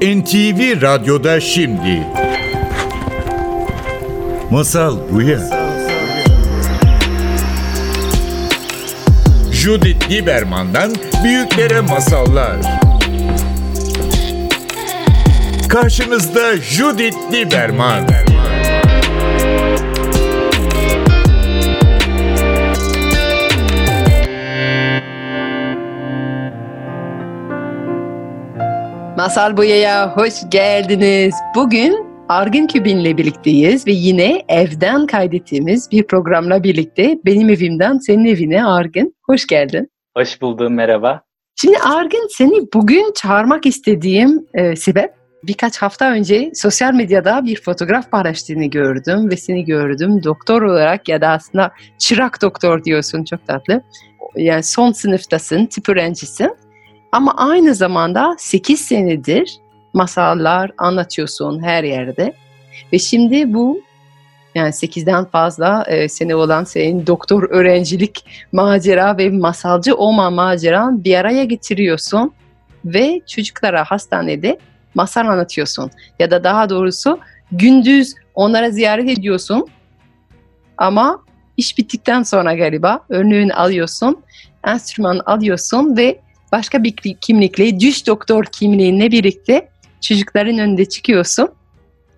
NTV Radyo'da şimdi. Masal Buya. Judith Lieberman'dan büyüklere masallar. Karşınızda Judith Lieberman. Masal Boya'ya hoş geldiniz. Bugün Argın Kübin'le birlikteyiz ve yine evden kaydettiğimiz bir programla birlikte benim evimden senin evine Argın. Hoş geldin. Hoş buldum, merhaba. Şimdi Argın seni bugün çağırmak istediğim e, sebep birkaç hafta önce sosyal medyada bir fotoğraf paylaştığını gördüm ve seni gördüm. Doktor olarak ya da aslında çırak doktor diyorsun çok tatlı. Yani son sınıftasın, tip öğrencisin. Ama aynı zamanda 8 senedir masallar anlatıyorsun her yerde. Ve şimdi bu yani 8'den fazla e, sene olan senin doktor öğrencilik macera ve masalcı olma maceran bir araya getiriyorsun ve çocuklara hastanede masal anlatıyorsun. Ya da daha doğrusu gündüz onlara ziyaret ediyorsun ama iş bittikten sonra galiba önlüğünü alıyorsun, enstrüman alıyorsun ve başka bir kimlikle, düş doktor kimliğinle birlikte çocukların önünde çıkıyorsun.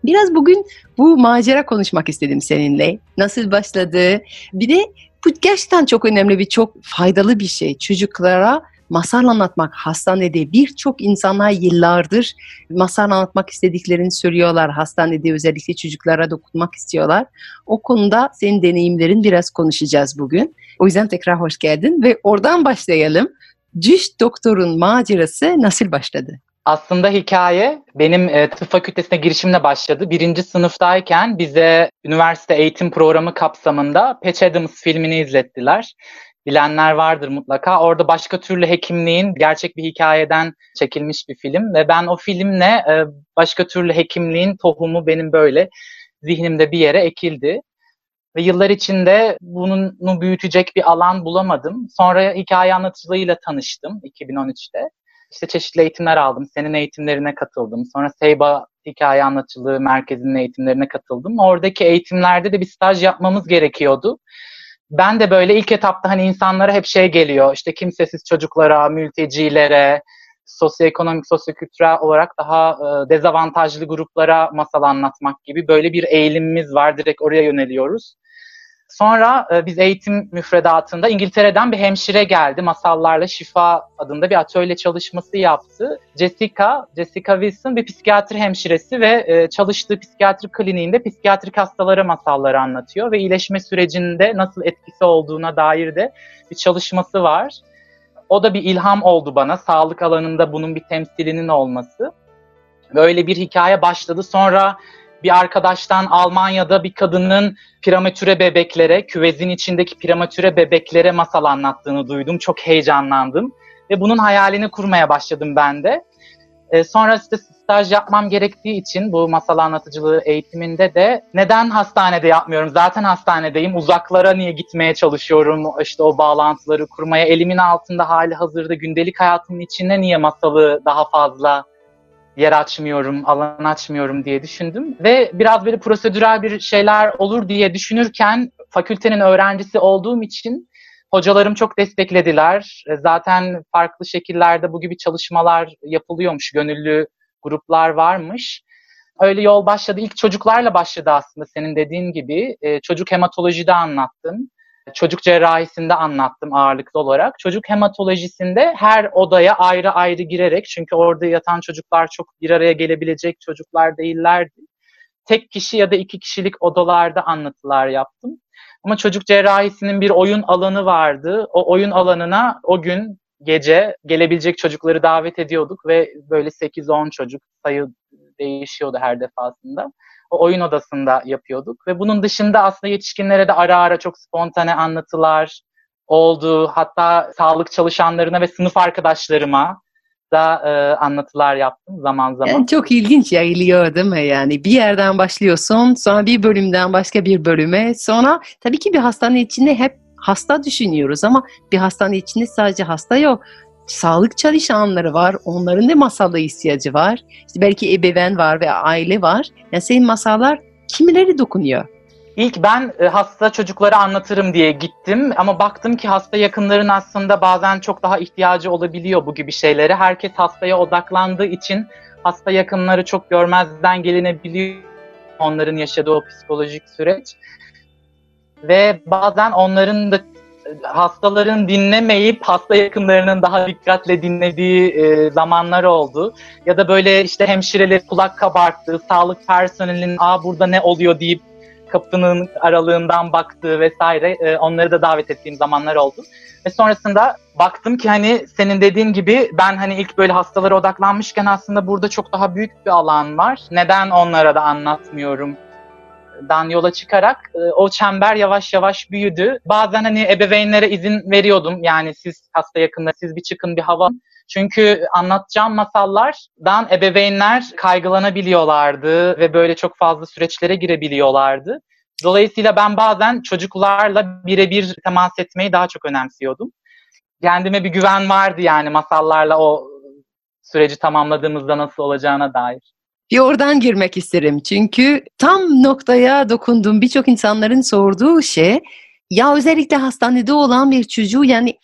Biraz bugün bu macera konuşmak istedim seninle. Nasıl başladı? Bir de bu gerçekten çok önemli bir çok faydalı bir şey. Çocuklara masal anlatmak hastanede birçok insanlar yıllardır masal anlatmak istediklerini söylüyorlar. Hastanede özellikle çocuklara dokunmak istiyorlar. O konuda senin deneyimlerin biraz konuşacağız bugün. O yüzden tekrar hoş geldin ve oradan başlayalım. Ciş doktorun macerası nasıl başladı? Aslında hikaye benim e, tıp fakültesine girişimle başladı. Birinci sınıftayken bize üniversite eğitim programı kapsamında Patch Adams filmini izlettiler. Bilenler vardır mutlaka. Orada başka türlü hekimliğin gerçek bir hikayeden çekilmiş bir film ve ben o filmle e, başka türlü hekimliğin tohumu benim böyle zihnimde bir yere ekildi. Ve yıllar içinde bunu büyütecek bir alan bulamadım. Sonra hikaye anlatıcılığıyla tanıştım 2013'te. İşte çeşitli eğitimler aldım. Senin eğitimlerine katıldım. Sonra Seyba Hikaye Anlatıcılığı Merkezi'nin eğitimlerine katıldım. Oradaki eğitimlerde de bir staj yapmamız gerekiyordu. Ben de böyle ilk etapta hani insanlara hep şey geliyor. İşte kimsesiz çocuklara, mültecilere, sosyoekonomik, sosyokültürel olarak daha e, dezavantajlı gruplara masal anlatmak gibi böyle bir eğilimimiz var. Direkt oraya yöneliyoruz. Sonra e, biz eğitim müfredatında İngiltere'den bir hemşire geldi. Masallarla Şifa adında bir atölye çalışması yaptı. Jessica, Jessica Wilson bir psikiyatri hemşiresi ve e, çalıştığı psikiyatri kliniğinde psikiyatrik hastalara masalları anlatıyor ve iyileşme sürecinde nasıl etkisi olduğuna dair de bir çalışması var. O da bir ilham oldu bana. Sağlık alanında bunun bir temsilinin olması. Böyle bir hikaye başladı. Sonra bir arkadaştan Almanya'da bir kadının prematüre bebeklere, küvezin içindeki prematüre bebeklere masal anlattığını duydum. Çok heyecanlandım ve bunun hayalini kurmaya başladım ben de. E, sonra işte staj yapmam gerektiği için bu masal anlatıcılığı eğitiminde de neden hastanede yapmıyorum? Zaten hastanedeyim. Uzaklara niye gitmeye çalışıyorum? İşte o bağlantıları kurmaya. Elimin altında hali hazırda gündelik hayatımın içinde niye masalı daha fazla yer açmıyorum, alan açmıyorum diye düşündüm. Ve biraz böyle prosedürel bir şeyler olur diye düşünürken fakültenin öğrencisi olduğum için hocalarım çok desteklediler. E, zaten farklı şekillerde bu gibi çalışmalar yapılıyormuş, gönüllü gruplar varmış. Öyle yol başladı. İlk çocuklarla başladı aslında senin dediğin gibi. E, çocuk hematolojide anlattım. Çocuk cerrahisinde anlattım ağırlıklı olarak. Çocuk hematolojisinde her odaya ayrı ayrı girerek çünkü orada yatan çocuklar çok bir araya gelebilecek çocuklar değillerdi. Tek kişi ya da iki kişilik odalarda anlatılar yaptım. Ama çocuk cerrahisinin bir oyun alanı vardı. O oyun alanına o gün gece gelebilecek çocukları davet ediyorduk ve böyle 8-10 çocuk sayı değişiyordu her defasında oyun odasında yapıyorduk. Ve bunun dışında aslında yetişkinlere de ara ara çok spontane anlatılar oldu. Hatta sağlık çalışanlarına ve sınıf arkadaşlarıma da e, anlatılar yaptım zaman zaman. Yani çok ilginç yayılıyor değil mi? Yani bir yerden başlıyorsun, sonra bir bölümden başka bir bölüme, sonra tabii ki bir hastane içinde hep hasta düşünüyoruz ama bir hastane içinde sadece hasta yok. sağlık çalışanları var. Onların da masala ihtiyacı var. İşte belki ebeveyn var ve aile var. Yani senin masallar kimileri dokunuyor? İlk ben e, hasta çocuklara anlatırım diye gittim ama baktım ki hasta yakınların aslında bazen çok daha ihtiyacı olabiliyor bu gibi şeylere. Herkes hastaya odaklandığı için hasta yakınları çok görmezden gelinebiliyor onların yaşadığı o psikolojik süreç. Ve bazen onların da hastaların dinlemeyip hasta yakınlarının daha dikkatle dinlediği e, zamanlar oldu. Ya da böyle işte hemşireler kulak kabarttığı, sağlık personelinin aa burada ne oluyor deyip kapının aralığından baktığı vesaire e, onları da davet ettiğim zamanlar oldu. Ve sonrasında baktım ki hani senin dediğin gibi ben hani ilk böyle hastalara odaklanmışken aslında burada çok daha büyük bir alan var. Neden onlara da anlatmıyorum? dan yola çıkarak e, o çember yavaş yavaş büyüdü. Bazen hani ebeveynlere izin veriyordum. Yani siz hasta yakında siz bir çıkın bir hava. Çünkü anlatacağım masallardan ebeveynler kaygılanabiliyorlardı ve böyle çok fazla süreçlere girebiliyorlardı. Dolayısıyla ben bazen çocuklarla birebir temas etmeyi daha çok önemsiyordum. Kendime bir güven vardı yani masallarla o süreci tamamladığımızda nasıl olacağına dair bir oradan girmek isterim. Çünkü tam noktaya dokundum. Birçok insanların sorduğu şey ya özellikle hastanede olan bir çocuğu yani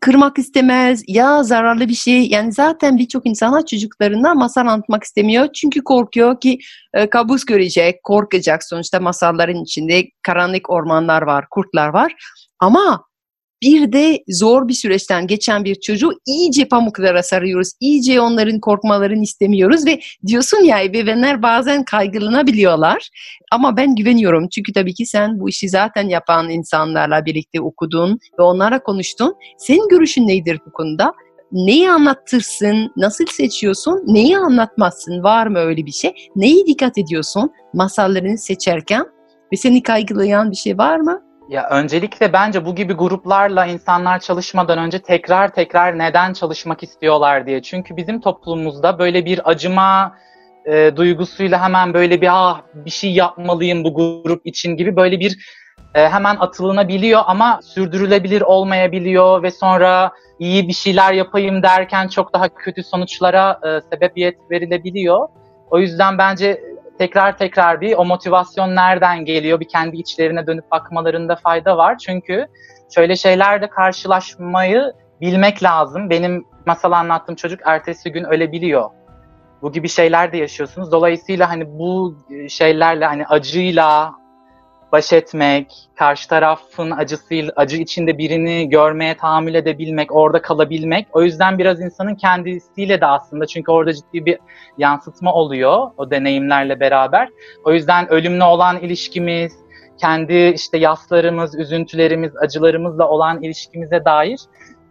kırmak istemez ya zararlı bir şey. Yani zaten birçok insana çocuklarına masal anlatmak istemiyor. Çünkü korkuyor ki e, kabus görecek, korkacak. Sonuçta masalların içinde karanlık ormanlar var, kurtlar var. Ama bir de zor bir süreçten geçen bir çocuğu iyice pamuklara sarıyoruz. İyice onların korkmalarını istemiyoruz ve diyorsun ya ebeveynler bazen kaygılanabiliyorlar. Ama ben güveniyorum çünkü tabii ki sen bu işi zaten yapan insanlarla birlikte okudun ve onlara konuştun. Senin görüşün nedir bu konuda? Neyi anlatırsın, nasıl seçiyorsun, neyi anlatmazsın, var mı öyle bir şey? Neyi dikkat ediyorsun masallarını seçerken ve seni kaygılayan bir şey var mı? Ya öncelikle bence bu gibi gruplarla insanlar çalışmadan önce tekrar tekrar neden çalışmak istiyorlar diye. Çünkü bizim toplumumuzda böyle bir acıma e, duygusuyla hemen böyle bir ah bir şey yapmalıyım bu grup için gibi böyle bir e, hemen atılınabiliyor ama sürdürülebilir olmayabiliyor ve sonra iyi bir şeyler yapayım derken çok daha kötü sonuçlara e, sebebiyet verilebiliyor. O yüzden bence tekrar tekrar bir o motivasyon nereden geliyor bir kendi içlerine dönüp bakmalarında fayda var. Çünkü şöyle şeylerle karşılaşmayı bilmek lazım. Benim masal anlattığım çocuk ertesi gün ölebiliyor. Bu gibi şeyler de yaşıyorsunuz. Dolayısıyla hani bu şeylerle hani acıyla, baş etmek, karşı tarafın acısıyla, acı içinde birini görmeye tahammül edebilmek, orada kalabilmek. O yüzden biraz insanın kendisiyle de aslında çünkü orada ciddi bir yansıtma oluyor o deneyimlerle beraber. O yüzden ölümle olan ilişkimiz, kendi işte yaslarımız, üzüntülerimiz, acılarımızla olan ilişkimize dair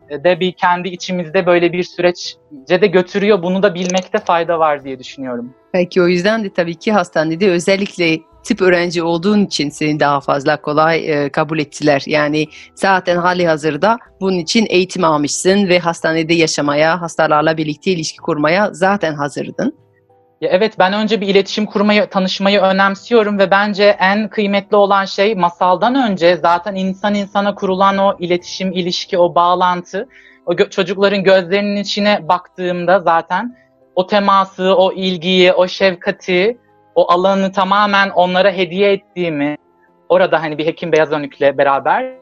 e, de bir kendi içimizde böyle bir süreçce de götürüyor. Bunu da bilmekte fayda var diye düşünüyorum. Belki o yüzden de tabii ki hastanede özellikle tip öğrenci olduğun için seni daha fazla kolay e, kabul ettiler. Yani zaten hali hazırda bunun için eğitim almışsın ve hastanede yaşamaya, hastalarla birlikte ilişki kurmaya zaten hazırdın. Ya evet ben önce bir iletişim kurmayı, tanışmayı önemsiyorum ve bence en kıymetli olan şey masaldan önce zaten insan insana kurulan o iletişim, ilişki, o bağlantı. O gö- çocukların gözlerinin içine baktığımda zaten o teması, o ilgiyi, o şefkati o alanı tamamen onlara hediye ettiğimi orada hani bir hekim beyaz önlükle beraber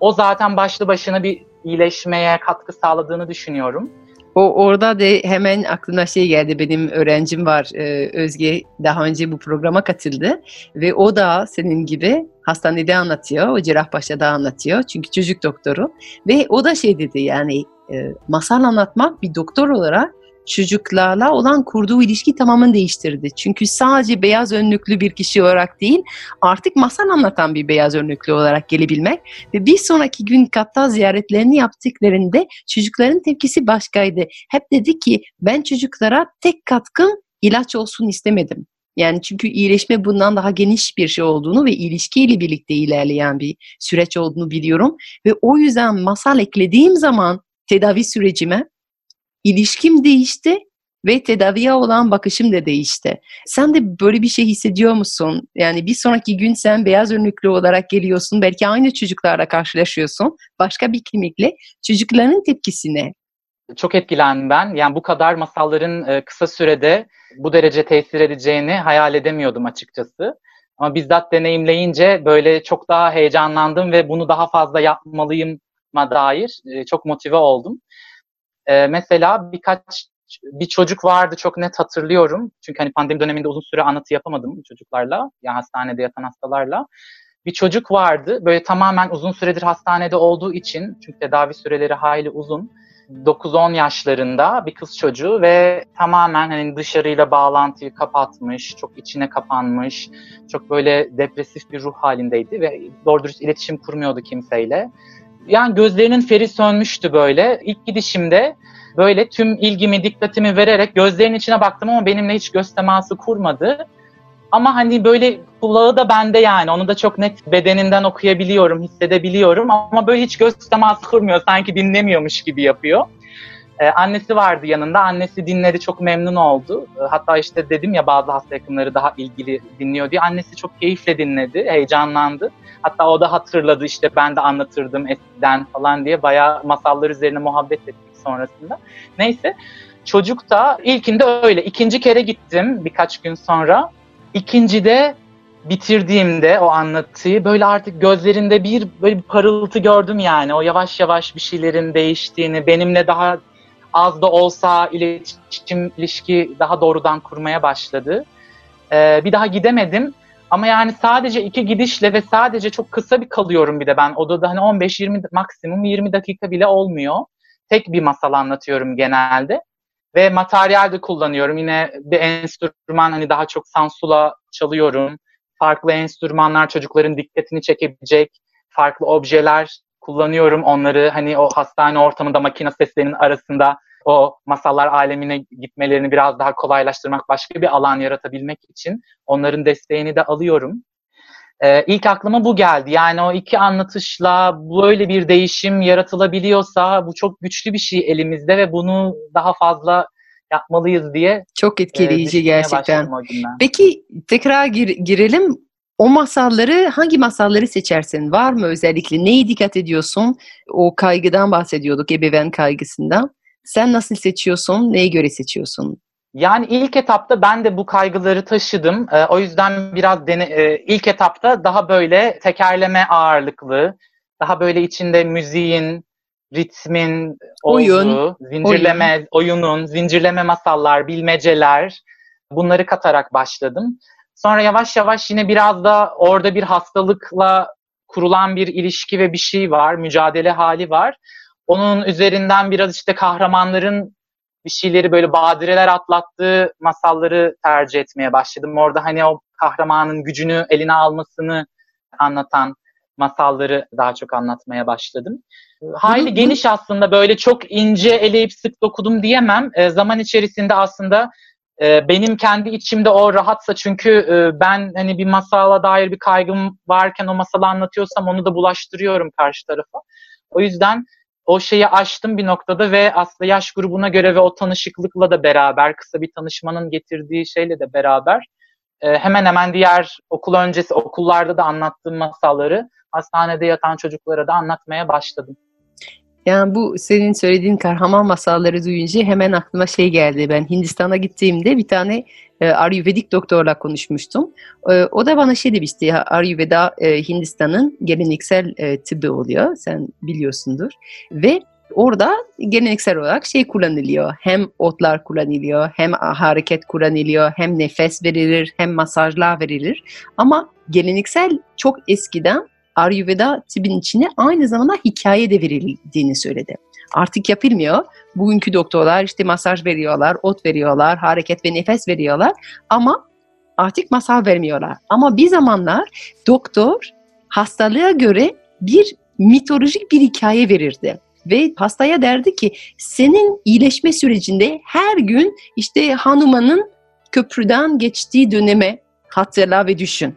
o zaten başlı başına bir iyileşmeye katkı sağladığını düşünüyorum. O orada da hemen aklıma şey geldi. Benim öğrencim var e, Özge daha önce bu programa katıldı ve o da senin gibi hastanede anlatıyor. O Cerrahpaşa'da anlatıyor. Çünkü çocuk doktoru ve o da şey dedi yani e, masal anlatmak bir doktor olarak çocuklarla olan kurduğu ilişki tamamen değiştirdi. Çünkü sadece beyaz önlüklü bir kişi olarak değil, artık masal anlatan bir beyaz önlüklü olarak gelebilmek ve bir sonraki gün katta ziyaretlerini yaptıklarında çocukların tepkisi başkaydı. Hep dedi ki ben çocuklara tek katkım ilaç olsun istemedim. Yani çünkü iyileşme bundan daha geniş bir şey olduğunu ve ilişkiyle birlikte ilerleyen bir süreç olduğunu biliyorum. Ve o yüzden masal eklediğim zaman tedavi sürecime ilişkim değişti ve tedaviye olan bakışım da değişti. Sen de böyle bir şey hissediyor musun? Yani bir sonraki gün sen beyaz önlüklü olarak geliyorsun. Belki aynı çocuklarla karşılaşıyorsun. Başka bir klinikle. Çocukların tepkisi ne? Çok etkilendim ben. Yani bu kadar masalların e, kısa sürede bu derece tesir edeceğini hayal edemiyordum açıkçası. Ama bizzat deneyimleyince böyle çok daha heyecanlandım ve bunu daha fazla yapmalıyım dair e, çok motive oldum. E, mesela birkaç bir çocuk vardı çok net hatırlıyorum. Çünkü hani pandemi döneminde uzun süre anlatı yapamadım çocuklarla, yani hastanede yatan hastalarla. Bir çocuk vardı böyle tamamen uzun süredir hastanede olduğu için çünkü tedavi süreleri hayli uzun 9-10 yaşlarında bir kız çocuğu ve tamamen hani dışarıyla bağlantıyı kapatmış, çok içine kapanmış, çok böyle depresif bir ruh halindeydi ve doğru dürüst iletişim kurmuyordu kimseyle. Yani gözlerinin feri sönmüştü böyle. İlk gidişimde böyle tüm ilgimi, dikkatimi vererek gözlerinin içine baktım ama benimle hiç göz teması kurmadı. Ama hani böyle kulağı da bende yani. Onu da çok net bedeninden okuyabiliyorum, hissedebiliyorum. Ama böyle hiç göz teması kurmuyor. Sanki dinlemiyormuş gibi yapıyor. Ee, annesi vardı yanında. Annesi dinledi, çok memnun oldu. Ee, hatta işte dedim ya bazı hasta yakınları daha ilgili dinliyor diye. Annesi çok keyifle dinledi, heyecanlandı. Hatta o da hatırladı işte ben de anlatırdım eskiden falan diye. Bayağı masallar üzerine muhabbet ettik sonrasında. Neyse çocuk da ilkinde öyle. İkinci kere gittim birkaç gün sonra. İkincide bitirdiğimde o anlatıyı böyle artık gözlerinde bir böyle bir parıltı gördüm yani. O yavaş yavaş bir şeylerin değiştiğini, benimle daha az da olsa iletişim, ilişki daha doğrudan kurmaya başladı. Ee, bir daha gidemedim. Ama yani sadece iki gidişle ve sadece çok kısa bir kalıyorum bir de ben odada hani 15-20 maksimum 20 dakika bile olmuyor. Tek bir masal anlatıyorum genelde. Ve materyal de kullanıyorum. Yine bir enstrüman hani daha çok sansula çalıyorum. Farklı enstrümanlar çocukların dikkatini çekebilecek farklı objeler kullanıyorum. Onları hani o hastane ortamında makine seslerinin arasında o masallar alemine gitmelerini biraz daha kolaylaştırmak, başka bir alan yaratabilmek için onların desteğini de alıyorum. Ee, ilk aklıma bu geldi. Yani o iki anlatışla böyle bir değişim yaratılabiliyorsa bu çok güçlü bir şey elimizde ve bunu daha fazla yapmalıyız diye çok etkileyici e, gerçekten. Peki tekrar gir, girelim. O masalları hangi masalları seçersin? Var mı özellikle? Neyi dikkat ediyorsun? O kaygıdan bahsediyorduk, ebeveyn kaygısından. Sen nasıl seçiyorsun? Neye göre seçiyorsun? Yani ilk etapta ben de bu kaygıları taşıdım. E, o yüzden biraz dene, e, ilk etapta daha böyle tekerleme ağırlıklı, daha böyle içinde müziğin, ritmin Oyun. olduğu, zincirleme, Oyun. oyunun, zincirleme masallar, bilmeceler bunları katarak başladım. Sonra yavaş yavaş yine biraz da orada bir hastalıkla kurulan bir ilişki ve bir şey var, mücadele hali var. Onun üzerinden biraz işte kahramanların bir şeyleri böyle badireler atlattığı masalları tercih etmeye başladım. Orada hani o kahramanın gücünü eline almasını anlatan masalları daha çok anlatmaya başladım. Hayli geniş aslında böyle çok ince eleyip sık dokudum diyemem. E, zaman içerisinde aslında e, benim kendi içimde o rahatsa çünkü e, ben hani bir masala dair bir kaygım varken o masalı anlatıyorsam onu da bulaştırıyorum karşı tarafa. O yüzden o şeyi aştım bir noktada ve aslında yaş grubuna göre ve o tanışıklıkla da beraber, kısa bir tanışmanın getirdiği şeyle de beraber e, hemen hemen diğer okul öncesi okullarda da anlattığım masalları hastanede yatan çocuklara da anlatmaya başladım. Yani bu senin söylediğin kahraman masalları duyunca hemen aklıma şey geldi. Ben Hindistan'a gittiğimde bir tane e, Ayurvedik doktorla konuşmuştum. E, o da bana şey demişti Ayurveda e, Hindistan'ın geleneksel e, tıbbı oluyor. Sen biliyorsundur. Ve orada geleneksel olarak şey kullanılıyor. Hem otlar kullanılıyor, hem hareket kullanılıyor, hem nefes verilir, hem masajlar verilir. Ama geleneksel çok eskiden Ayurveda tıbbın içine aynı zamanda hikaye de verildiğini söyledi. Artık yapılmıyor. Bugünkü doktorlar işte masaj veriyorlar, ot veriyorlar, hareket ve nefes veriyorlar ama artık masal vermiyorlar. Ama bir zamanlar doktor hastalığa göre bir mitolojik bir hikaye verirdi. Ve hastaya derdi ki senin iyileşme sürecinde her gün işte hanımanın köprüden geçtiği döneme hatırla ve düşün.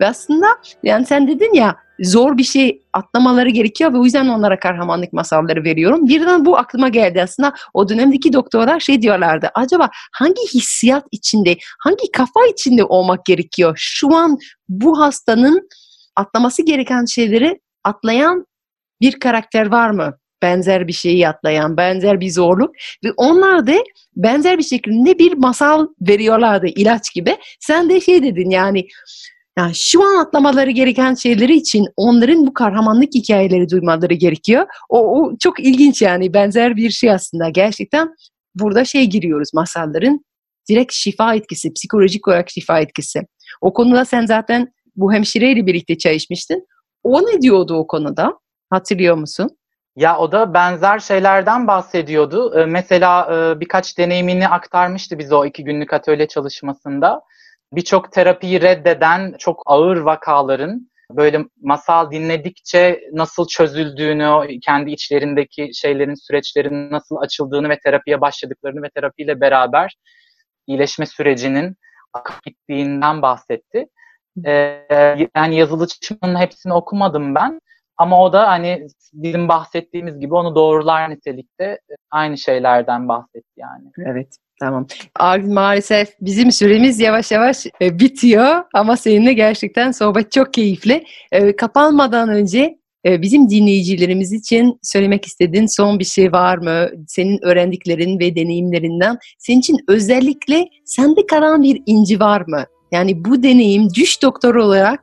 Ve aslında yani sen dedin ya zor bir şey atlamaları gerekiyor ve o yüzden onlara kahramanlık masalları veriyorum. Birden bu aklıma geldi aslında. O dönemdeki doktorlar şey diyorlardı. Acaba hangi hissiyat içinde, hangi kafa içinde olmak gerekiyor? Şu an bu hastanın atlaması gereken şeyleri atlayan bir karakter var mı? benzer bir şeyi atlayan, benzer bir zorluk ve onlar da benzer bir şekilde bir masal veriyorlardı ilaç gibi. Sen de şey dedin yani yani şu an atlamaları gereken şeyleri için onların bu kahramanlık hikayeleri duymaları gerekiyor. O, o çok ilginç yani benzer bir şey aslında. Gerçekten burada şey giriyoruz masalların direkt şifa etkisi, psikolojik olarak şifa etkisi. O konuda sen zaten bu hemşireyle birlikte çay içmiştin. O ne diyordu o konuda? Hatırlıyor musun? Ya o da benzer şeylerden bahsediyordu. Ee, mesela e, birkaç deneyimini aktarmıştı bize o iki günlük atölye çalışmasında. Birçok terapiyi reddeden çok ağır vakaların böyle masal dinledikçe nasıl çözüldüğünü, kendi içlerindeki şeylerin, süreçlerin nasıl açıldığını ve terapiye başladıklarını ve terapiyle beraber iyileşme sürecinin akıp gittiğinden bahsetti. Ee, yani yazılı çalışmanın hepsini okumadım ben. Ama o da hani bizim bahsettiğimiz gibi onu doğrular nitelikte e, aynı şeylerden bahsetti yani. Evet. Tamam. Abi maalesef bizim süremiz yavaş yavaş e, bitiyor ama seninle gerçekten sohbet çok keyifli. E, kapanmadan önce e, bizim dinleyicilerimiz için söylemek istediğin son bir şey var mı? Senin öğrendiklerin ve deneyimlerinden senin için özellikle sende kalan bir inci var mı? Yani bu deneyim düş doktor olarak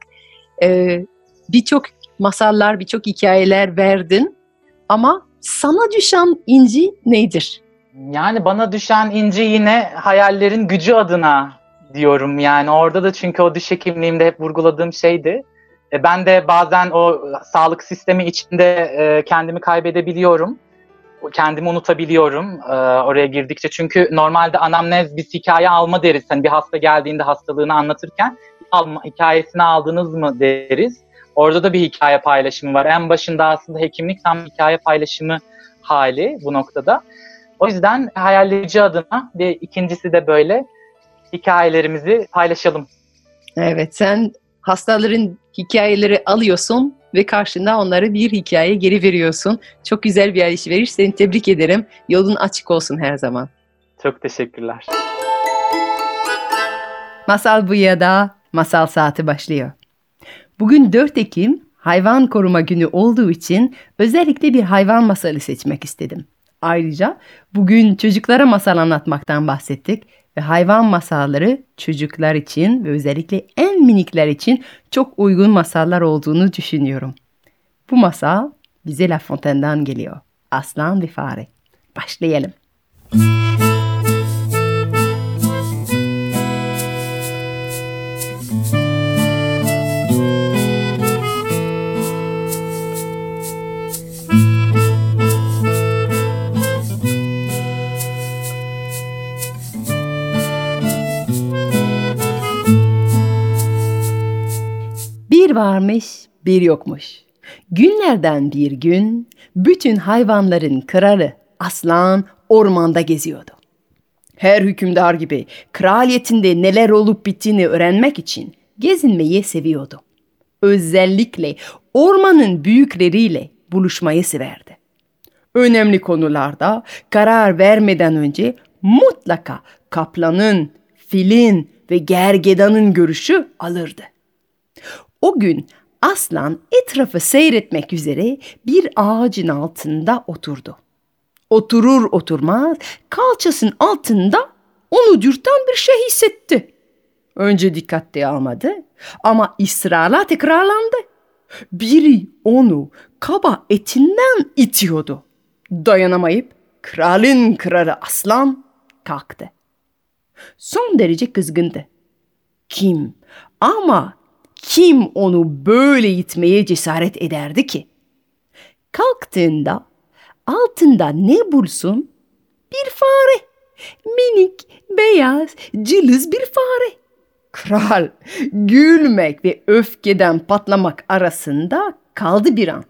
birçok masallar, birçok hikayeler verdin ama sana düşen inci nedir? Yani bana düşen inci yine hayallerin gücü adına diyorum yani orada da çünkü o diş hekimliğimde hep vurguladığım şeydi. E, ben de bazen o sağlık sistemi içinde e, kendimi kaybedebiliyorum. Kendimi unutabiliyorum e, oraya girdikçe. Çünkü normalde anamnez biz hikaye alma deriz. Hani bir hasta geldiğinde hastalığını anlatırken alma, hikayesini aldınız mı deriz. Orada da bir hikaye paylaşımı var. En başında aslında hekimlik tam hikaye paylaşımı hali bu noktada. O yüzden hayalleyici adına ve ikincisi de böyle hikayelerimizi paylaşalım. Evet sen hastaların hikayeleri alıyorsun ve karşında onlara bir hikaye geri veriyorsun. Çok güzel bir alışveriş. Seni tebrik ederim. Yolun açık olsun her zaman. Çok teşekkürler. Masal bu ya da Masal Saati başlıyor. Bugün 4 Ekim Hayvan Koruma Günü olduğu için özellikle bir hayvan masalı seçmek istedim. Ayrıca bugün çocuklara masal anlatmaktan bahsettik ve hayvan masalları çocuklar için ve özellikle en minikler için çok uygun masallar olduğunu düşünüyorum. Bu masal bize La Fontaine'den geliyor. Aslan ve Fare. Başlayalım. Müzik varmış, bir yokmuş. Günlerden bir gün bütün hayvanların kralı aslan ormanda geziyordu. Her hükümdar gibi kraliyetinde neler olup bittiğini öğrenmek için gezinmeyi seviyordu. Özellikle ormanın büyükleriyle buluşmayı severdi. Önemli konularda karar vermeden önce mutlaka kaplanın, filin ve gergedanın görüşü alırdı. O gün aslan etrafı seyretmek üzere bir ağacın altında oturdu. Oturur oturmaz kalçasının altında onu dürten bir şey hissetti. Önce dikkatli almadı ama ısrarla tekrarlandı. Biri onu kaba etinden itiyordu. Dayanamayıp kralın kralı aslan kalktı. Son derece kızgındı. Kim ama kim onu böyle itmeye cesaret ederdi ki? Kalktığında altında ne bulsun? Bir fare. Minik, beyaz, cılız bir fare. Kral gülmek ve öfkeden patlamak arasında kaldı bir an.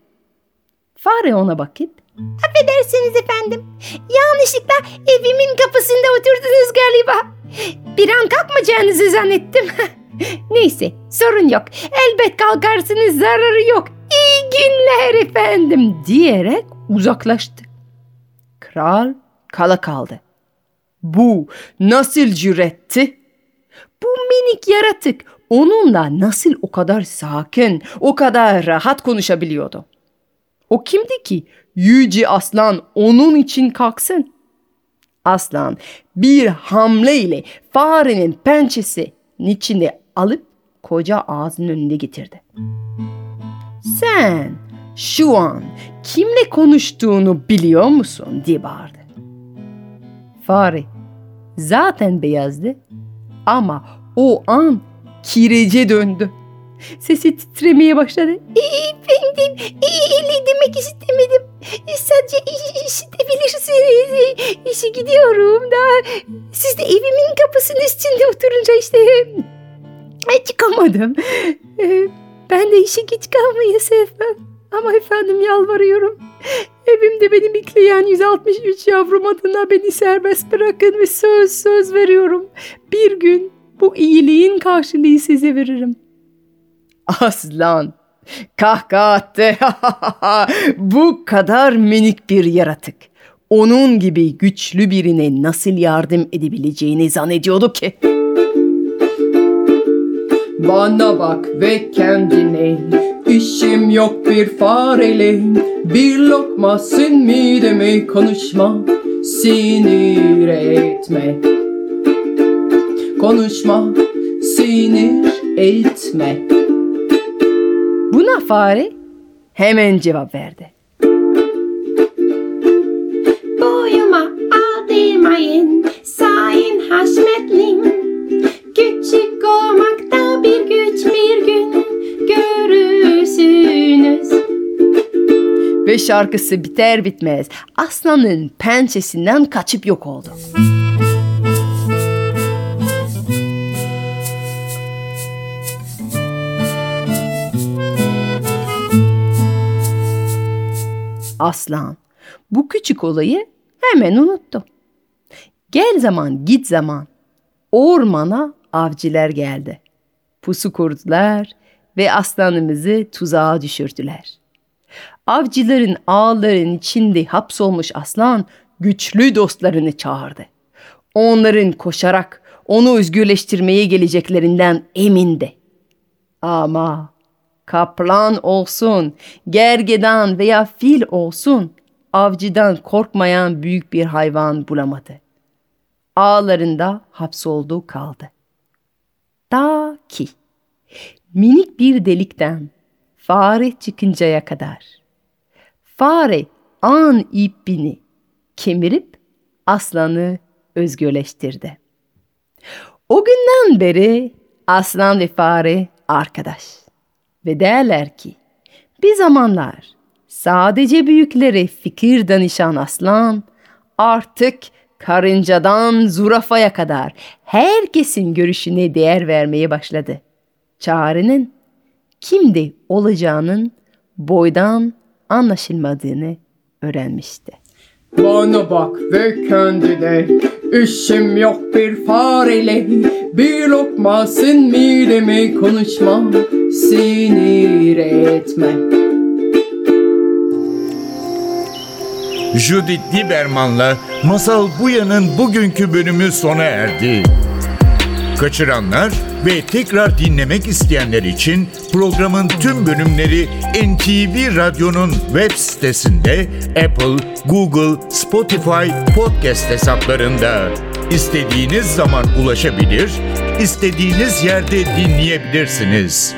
Fare ona bakıp Affedersiniz efendim. Yanlışlıkla evimin kapısında oturdunuz galiba. Bir an kalkmayacağınızı zannettim. Neyse sorun yok. Elbet kalkarsınız zararı yok. İyi günler efendim diyerek uzaklaştı. Kral kala kaldı. Bu nasıl cüretti? Bu minik yaratık onunla nasıl o kadar sakin, o kadar rahat konuşabiliyordu? O kimdi ki Yüce aslan onun için kalksın. Aslan bir hamleyle farenin pençesinin içine alıp koca ağzının önünde getirdi. Sen şu an kimle konuştuğunu biliyor musun diye bağırdı. Fare zaten beyazdı ama o an kirece döndü. Sesi titremeye başladı. Efendim öyle demek istemedim. Sadece işitebilirsiniz. İşe gidiyorum da. Siz de evimin kapısının üstünde oturunca işte çıkamadım. Ee, Ben de işe geç kalmayı sevmem. Ama efendim yalvarıyorum. Evimde beni bekleyen 163 yavrum adına beni serbest bırakın ve söz söz veriyorum. Bir gün bu iyiliğin karşılığı size veririm. Aslan kahkaha attı. Bu kadar minik bir yaratık. Onun gibi güçlü birine nasıl yardım edebileceğini zannediyordu ki. Bana bak ve kendine. İşim yok bir fareyle Bir lokmasın mideme konuşma Sinir etme. Konuşma Sinir etme. Buna fare? Hemen cevap verdi. Boyuma aldırmayın sayın haşmetlim. Küçük olmak da bir güç bir gün görürsünüz. Ve şarkısı biter bitmez aslanın pençesinden kaçıp yok oldu. Aslan bu küçük olayı hemen unuttu. Gel zaman git zaman ormana avcılar geldi. Pusu kurdular ve aslanımızı tuzağa düşürdüler. Avcıların ağların içinde hapsolmuş aslan güçlü dostlarını çağırdı. Onların koşarak onu özgürleştirmeye geleceklerinden emindi. Ama kaplan olsun, gergedan veya fil olsun avcıdan korkmayan büyük bir hayvan bulamadı. Ağlarında hapsoldu kaldı. Ta ki minik bir delikten fare çıkıncaya kadar. Fare an ipini kemirip aslanı özgürleştirdi. O günden beri aslan ve fare arkadaş. Ve derler ki bir zamanlar sadece büyüklere fikir danışan aslan artık karıncadan zürafaya kadar herkesin görüşüne değer vermeye başladı. Çağrı'nın kimde olacağının boydan anlaşılmadığını öğrenmişti. Bana bak ve kendine İşim yok bir fareyle Bir lokmasın mideme konuşma Sinir etme Judith Lieberman'la Masal Buya'nın bugünkü bölümü sona erdi. Kaçıranlar ve tekrar dinlemek isteyenler için programın tüm bölümleri NTV Radyo'nun web sitesinde Apple, Google, Spotify podcast hesaplarında. İstediğiniz zaman ulaşabilir, istediğiniz yerde dinleyebilirsiniz.